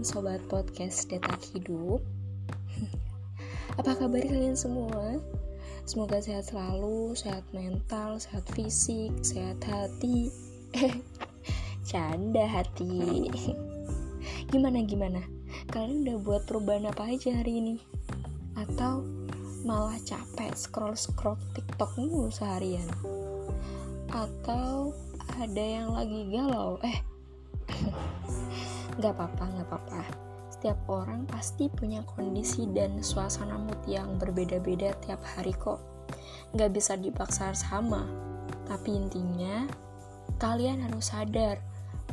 sobat podcast Detak Hidup Apa kabar kalian semua? Semoga sehat selalu, sehat mental, sehat fisik, sehat hati canda hati Gimana gimana? Kalian udah buat perubahan apa aja hari ini? Atau malah capek scroll-scroll TikTok mulu seharian? Atau ada yang lagi galau? Eh, Gak apa-apa, gak apa-apa. Setiap orang pasti punya kondisi dan suasana mood yang berbeda-beda tiap hari kok. Gak bisa dipaksa sama. Tapi intinya, kalian harus sadar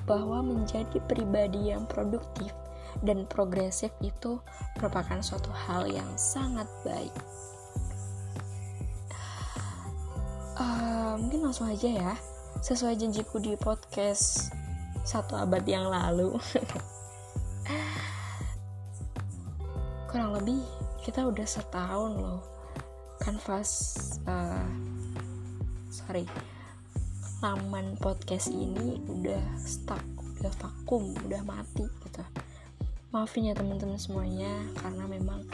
bahwa menjadi pribadi yang produktif dan progresif itu merupakan suatu hal yang sangat baik. Uh, mungkin langsung aja ya, sesuai janjiku di podcast satu abad yang lalu. Kurang lebih kita udah setahun loh. Kanvas uh, sorry laman podcast ini udah stuck udah vakum udah mati gitu. Maafin ya teman-teman semuanya karena memang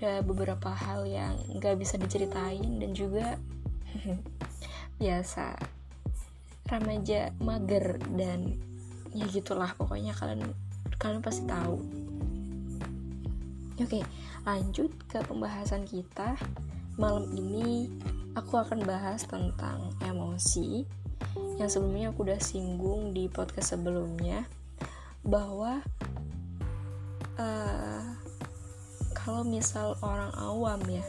ada beberapa hal yang nggak bisa diceritain dan juga biasa remaja mager dan ya gitulah pokoknya kalian kalian pasti tahu. Oke lanjut ke pembahasan kita. Malam ini aku akan bahas tentang emosi. Yang sebelumnya aku udah singgung di podcast sebelumnya bahwa uh, kalau misal orang awam ya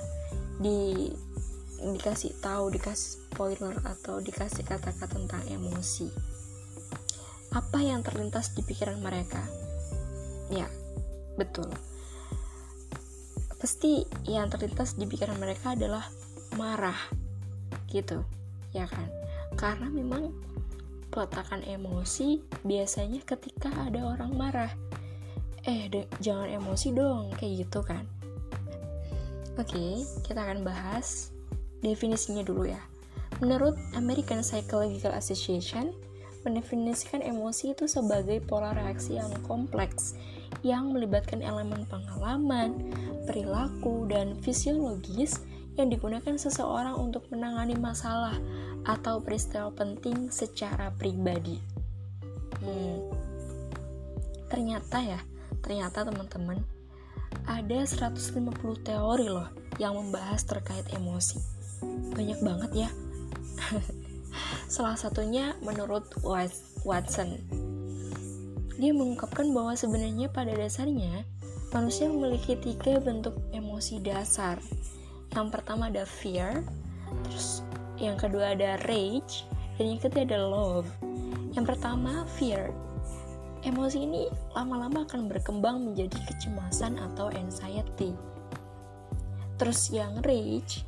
di dikasih tahu dikasih spoiler atau dikasih kata-kata tentang emosi? Apa yang terlintas di pikiran mereka? Ya betul. Pasti yang terlintas di pikiran mereka adalah marah gitu ya kan? Karena memang peletakan emosi biasanya ketika ada orang marah. Eh jangan emosi dong kayak gitu kan? Oke kita akan bahas definisinya dulu ya Menurut American Psychological Association, mendefinisikan emosi itu sebagai pola reaksi yang kompleks yang melibatkan elemen pengalaman, perilaku, dan fisiologis yang digunakan seseorang untuk menangani masalah atau peristiwa penting secara pribadi. Hmm. Ternyata ya, ternyata teman-teman, ada 150 teori loh yang membahas terkait emosi. Banyak banget ya Salah satunya menurut Watson. Dia mengungkapkan bahwa sebenarnya pada dasarnya manusia memiliki tiga bentuk emosi dasar. Yang pertama ada fear, terus yang kedua ada rage, dan yang ketiga ada love. Yang pertama fear. Emosi ini lama-lama akan berkembang menjadi kecemasan atau anxiety. Terus yang rage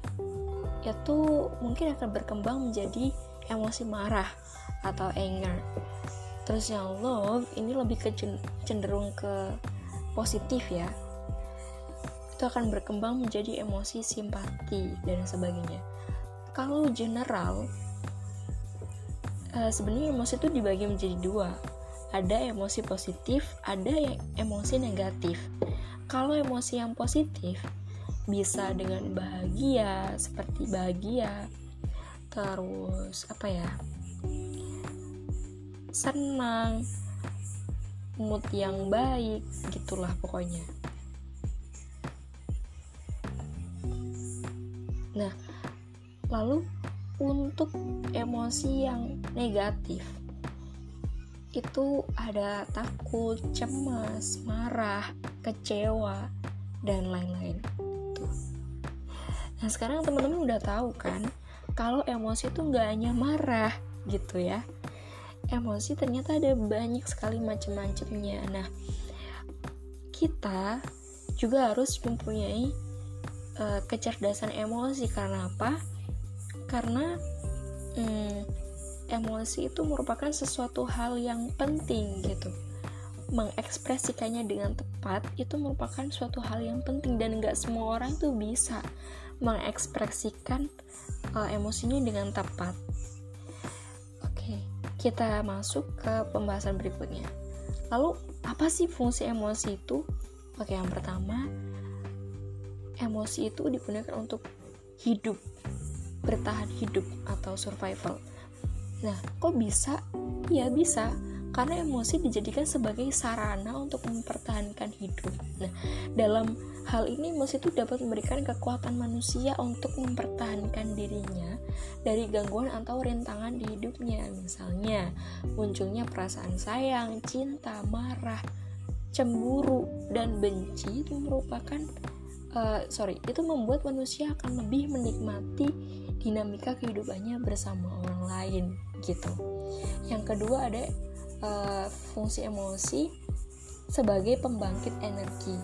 itu mungkin akan berkembang menjadi emosi marah atau anger. Terus yang love ini lebih ke cenderung ke positif ya. Itu akan berkembang menjadi emosi simpati dan sebagainya. Kalau general uh, sebenarnya emosi itu dibagi menjadi dua. Ada emosi positif, ada yang emosi negatif. Kalau emosi yang positif bisa dengan bahagia seperti bahagia terus apa ya senang mood yang baik gitulah pokoknya nah lalu untuk emosi yang negatif itu ada takut, cemas, marah, kecewa, dan lain-lain. Nah sekarang teman-teman udah tahu kan kalau emosi itu nggak hanya marah gitu ya. Emosi ternyata ada banyak sekali macam-macamnya. Nah kita juga harus mempunyai uh, kecerdasan emosi karena apa? Karena hmm, emosi itu merupakan sesuatu hal yang penting gitu mengekspresikannya dengan tepat itu merupakan suatu hal yang penting dan nggak semua orang tuh bisa mengekspresikan uh, emosinya dengan tepat. Oke, kita masuk ke pembahasan berikutnya. lalu apa sih fungsi emosi itu oke yang pertama emosi itu digunakan untuk hidup bertahan hidup atau survival nah kok bisa ya bisa karena emosi dijadikan sebagai sarana untuk mempertahankan hidup. Nah, dalam hal ini emosi itu dapat memberikan kekuatan manusia untuk mempertahankan dirinya dari gangguan atau rintangan di hidupnya. Misalnya, munculnya perasaan sayang, cinta, marah, cemburu, dan benci itu merupakan uh, sorry, itu membuat manusia akan lebih menikmati dinamika kehidupannya bersama orang lain gitu. Yang kedua ada uh, fungsi emosi sebagai pembangkit energi.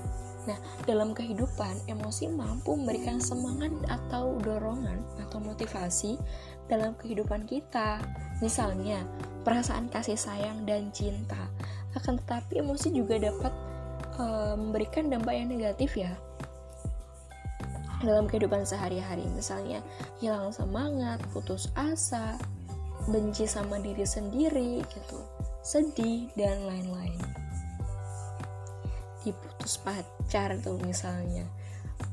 Nah, dalam kehidupan, emosi mampu memberikan semangat atau dorongan atau motivasi dalam kehidupan kita. Misalnya, perasaan kasih sayang dan cinta. Akan tetapi, emosi juga dapat uh, memberikan dampak yang negatif ya dalam kehidupan sehari-hari. Misalnya, hilang semangat, putus asa, benci sama diri sendiri gitu sedih, dan lain-lain. Diputus pacar tuh misalnya.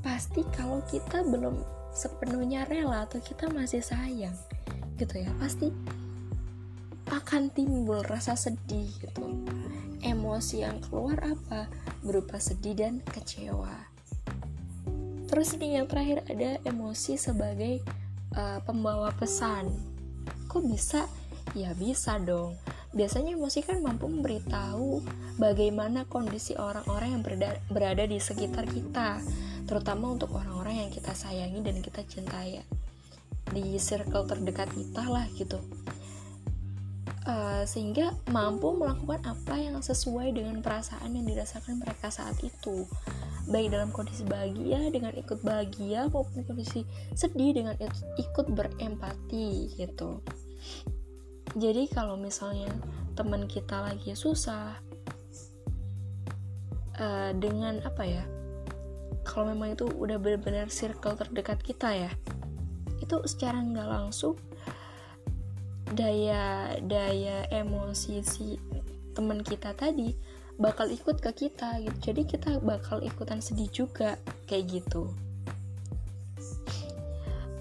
Pasti kalau kita belum sepenuhnya rela atau kita masih sayang gitu ya, pasti akan timbul rasa sedih gitu. Emosi yang keluar apa? Berupa sedih dan kecewa. Terus ini yang terakhir ada emosi sebagai uh, pembawa pesan. Kok bisa? Ya bisa dong biasanya emosi kan mampu memberitahu bagaimana kondisi orang-orang yang berada, di sekitar kita, terutama untuk orang-orang yang kita sayangi dan kita cintai di circle terdekat kita lah gitu. Uh, sehingga mampu melakukan apa yang sesuai dengan perasaan yang dirasakan mereka saat itu. Baik dalam kondisi bahagia dengan ikut bahagia maupun kondisi sedih dengan ikut berempati gitu jadi kalau misalnya teman kita lagi susah uh, dengan apa ya kalau memang itu udah benar-benar circle terdekat kita ya itu secara nggak langsung daya daya emosi si teman kita tadi bakal ikut ke kita gitu. Jadi kita bakal ikutan sedih juga kayak gitu.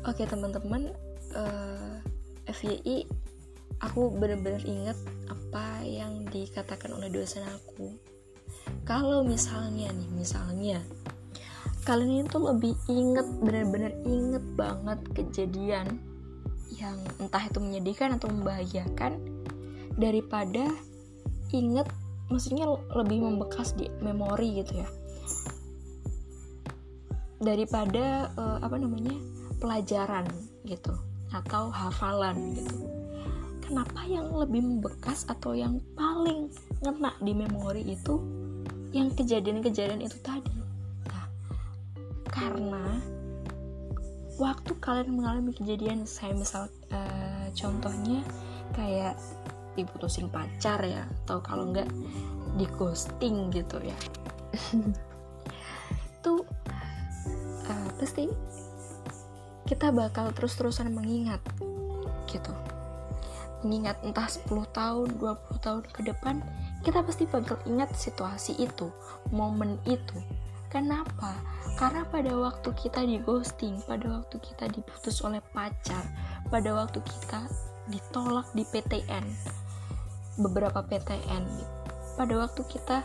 Oke teman-teman uh, eh, FYI aku benar-benar ingat apa yang dikatakan oleh dosen aku. Kalau misalnya nih misalnya kalian itu lebih inget benar-benar inget banget kejadian yang entah itu menyedihkan atau membahagiakan daripada inget maksudnya lebih membekas di memori gitu ya. Daripada uh, apa namanya pelajaran gitu atau hafalan gitu kenapa yang lebih membekas atau yang paling ngena di memori itu yang kejadian-kejadian itu tadi? Nah karena waktu kalian mengalami kejadian saya misal uh, contohnya kayak diputusin pacar ya atau kalau enggak di ghosting gitu ya. Itu uh, pasti kita bakal terus-terusan mengingat gitu mengingat entah 10 tahun, 20 tahun ke depan, kita pasti bakal ingat situasi itu, momen itu. Kenapa? Karena pada waktu kita di ghosting, pada waktu kita diputus oleh pacar, pada waktu kita ditolak di PTN, beberapa PTN, pada waktu kita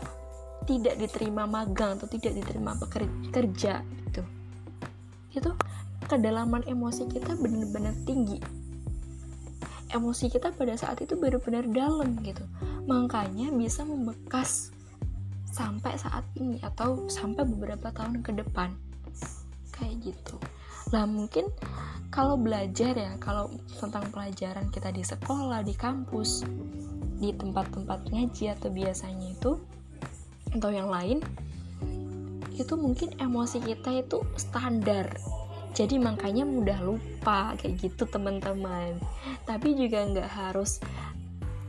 tidak diterima magang atau tidak diterima bekerja gitu, itu kedalaman emosi kita benar-benar tinggi emosi kita pada saat itu benar-benar dalam gitu. Makanya bisa membekas sampai saat ini atau sampai beberapa tahun ke depan. Kayak gitu. Lah mungkin kalau belajar ya kalau tentang pelajaran kita di sekolah di kampus di tempat-tempat ngaji atau biasanya itu atau yang lain itu mungkin emosi kita itu standar jadi makanya mudah lupa kayak gitu teman-teman. Tapi juga nggak harus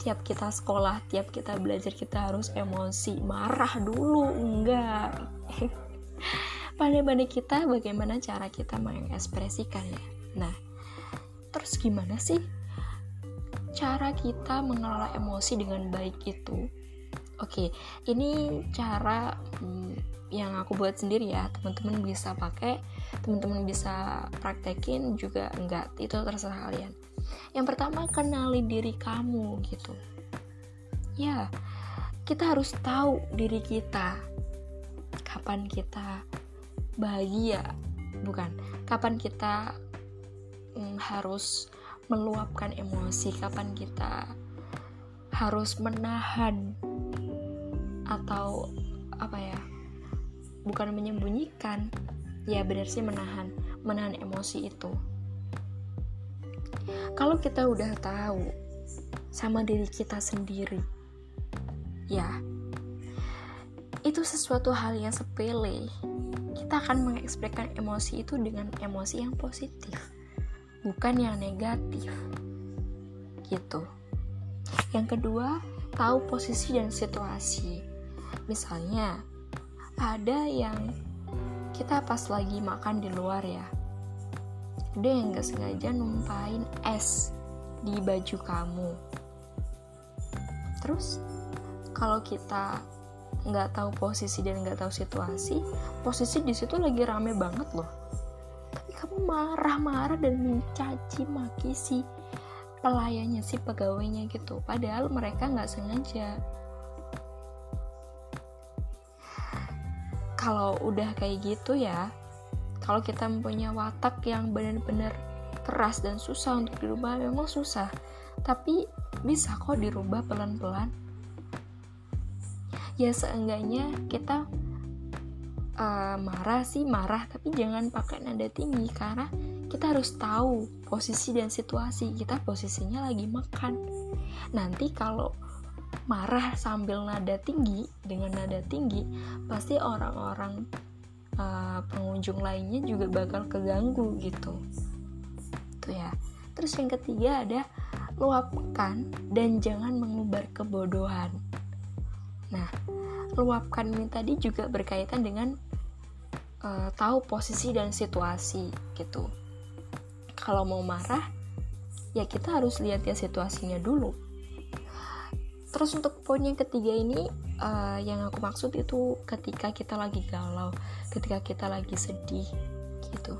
tiap kita sekolah tiap kita belajar kita harus emosi. Marah dulu enggak. Pandai-pandai kita bagaimana cara kita mengekspresikan ya? Nah terus gimana sih cara kita mengelola emosi dengan baik itu Oke, ini cara hmm, yang aku buat sendiri ya. Teman-teman bisa pakai, teman-teman bisa praktekin juga enggak. Itu terserah kalian. Yang pertama, kenali diri kamu gitu. Ya, kita harus tahu diri kita. Kapan kita bahagia, bukan? Kapan kita hmm, harus meluapkan emosi, kapan kita harus menahan atau apa ya bukan menyembunyikan ya benar sih menahan menahan emosi itu. Kalau kita udah tahu sama diri kita sendiri ya itu sesuatu hal yang sepele. Kita akan mengekspresikan emosi itu dengan emosi yang positif bukan yang negatif gitu. Yang kedua tahu posisi dan situasi Misalnya, ada yang kita pas lagi makan di luar ya, ada yang gak sengaja numpain es di baju kamu. Terus, kalau kita nggak tahu posisi dan nggak tahu situasi, posisi di situ lagi rame banget loh. Tapi kamu marah-marah dan mencaci maki si pelayannya si pegawainya gitu. Padahal mereka nggak sengaja kalau udah kayak gitu ya kalau kita mempunyai watak yang benar-benar keras dan susah untuk dirubah memang susah. Tapi bisa kok dirubah pelan-pelan. Ya seenggaknya kita uh, marah sih marah tapi jangan pakai nada tinggi karena kita harus tahu posisi dan situasi. Kita posisinya lagi makan. Nanti kalau marah sambil nada tinggi dengan nada tinggi pasti orang-orang uh, pengunjung lainnya juga bakal keganggu gitu. Tuh ya. Terus yang ketiga ada luapkan dan jangan mengubar kebodohan. Nah luapkan ini tadi juga berkaitan dengan uh, tahu posisi dan situasi gitu. Kalau mau marah ya kita harus lihat ya situasinya dulu Terus untuk poin yang ketiga ini uh, yang aku maksud itu ketika kita lagi galau, ketika kita lagi sedih gitu.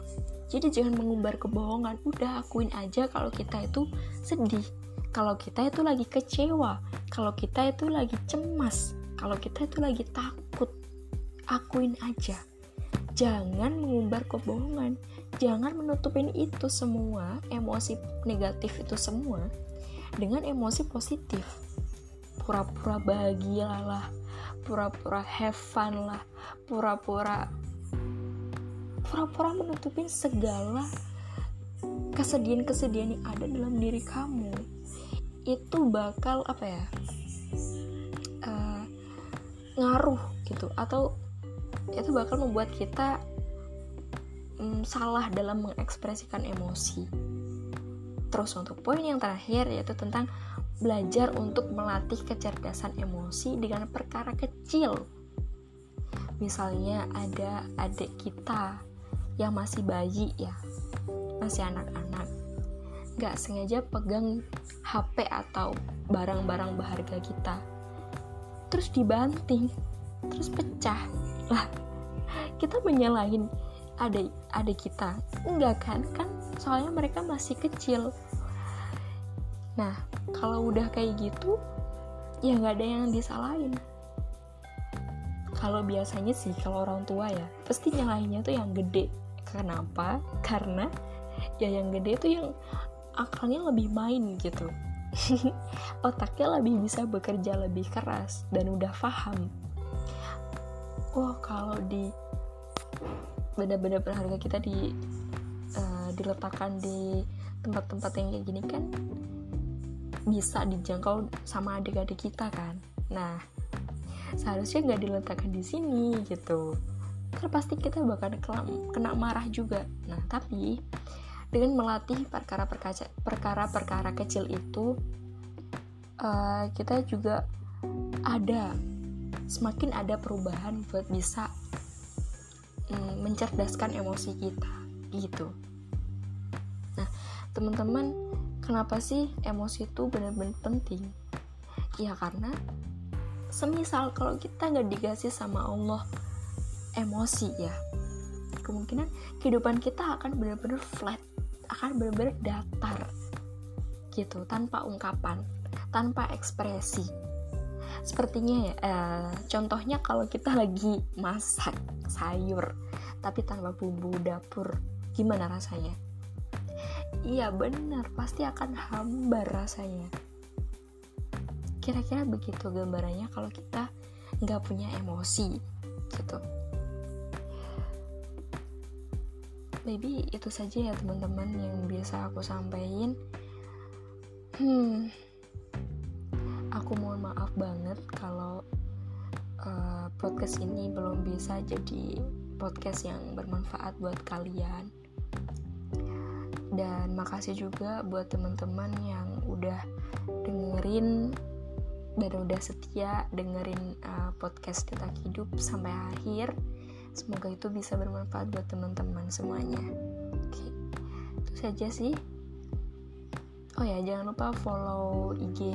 Jadi jangan mengumbar kebohongan, udah akuin aja kalau kita itu sedih, kalau kita itu lagi kecewa, kalau kita itu lagi cemas, kalau kita itu lagi takut. Akuin aja. Jangan mengumbar kebohongan, jangan menutupin itu semua, emosi negatif itu semua dengan emosi positif pura-pura bahagia lah pura-pura have fun lah pura-pura pura-pura menutupin segala kesedihan-kesedihan yang ada dalam diri kamu. Itu bakal apa ya uh, ngaruh gitu atau itu bakal membuat kita um, salah dalam mengekspresikan emosi. Terus untuk poin yang terakhir yaitu tentang belajar untuk melatih kecerdasan emosi dengan perkara kecil. Misalnya ada adik kita yang masih bayi ya, masih anak-anak, gak sengaja pegang HP atau barang-barang berharga kita, terus dibanting, terus pecah. Lah, kita menyalahin adik adik kita. Enggak kan? Kan soalnya mereka masih kecil nah kalau udah kayak gitu ya nggak ada yang disalahin. Kalau biasanya sih kalau orang tua ya pasti nyalahinnya tuh yang gede. Kenapa? Karena ya yang gede tuh yang akalnya lebih main gitu. Otaknya lebih bisa bekerja lebih keras dan udah paham. Oh kalau di benda-benda berharga kita di uh, diletakkan di tempat-tempat yang kayak gini kan bisa dijangkau sama adik-adik kita kan. Nah seharusnya nggak diletakkan di sini gitu. Kan pasti kita bakal kena marah juga. Nah tapi dengan melatih perkara-perkara kecil itu uh, kita juga ada semakin ada perubahan buat bisa um, mencerdaskan emosi kita gitu. Nah teman-teman kenapa sih emosi itu benar-benar penting? Ya karena semisal kalau kita nggak dikasih sama Allah emosi ya kemungkinan kehidupan kita akan benar-benar flat akan benar-benar datar gitu tanpa ungkapan tanpa ekspresi. Sepertinya ya eh, contohnya kalau kita lagi masak sayur tapi tanpa bumbu dapur gimana rasanya iya benar pasti akan hambar rasanya. Kira-kira begitu gambarannya kalau kita nggak punya emosi gitu. Maybe itu saja ya teman-teman yang biasa aku sampaikan. Hmm. Aku mohon maaf banget kalau uh, podcast ini belum bisa jadi podcast yang bermanfaat buat kalian dan makasih juga buat teman-teman yang udah dengerin dan udah setia dengerin uh, podcast kita hidup sampai akhir. Semoga itu bisa bermanfaat buat teman-teman semuanya. Oke itu saja sih. Oh ya jangan lupa follow IG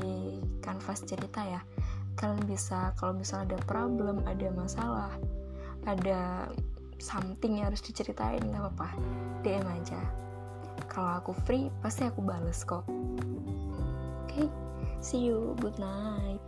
kanvas cerita ya. Kalian bisa kalau misalnya ada problem ada masalah ada something yang harus diceritain nggak apa-apa. DM aja kalau aku free pasti aku bales kok oke okay? see you good night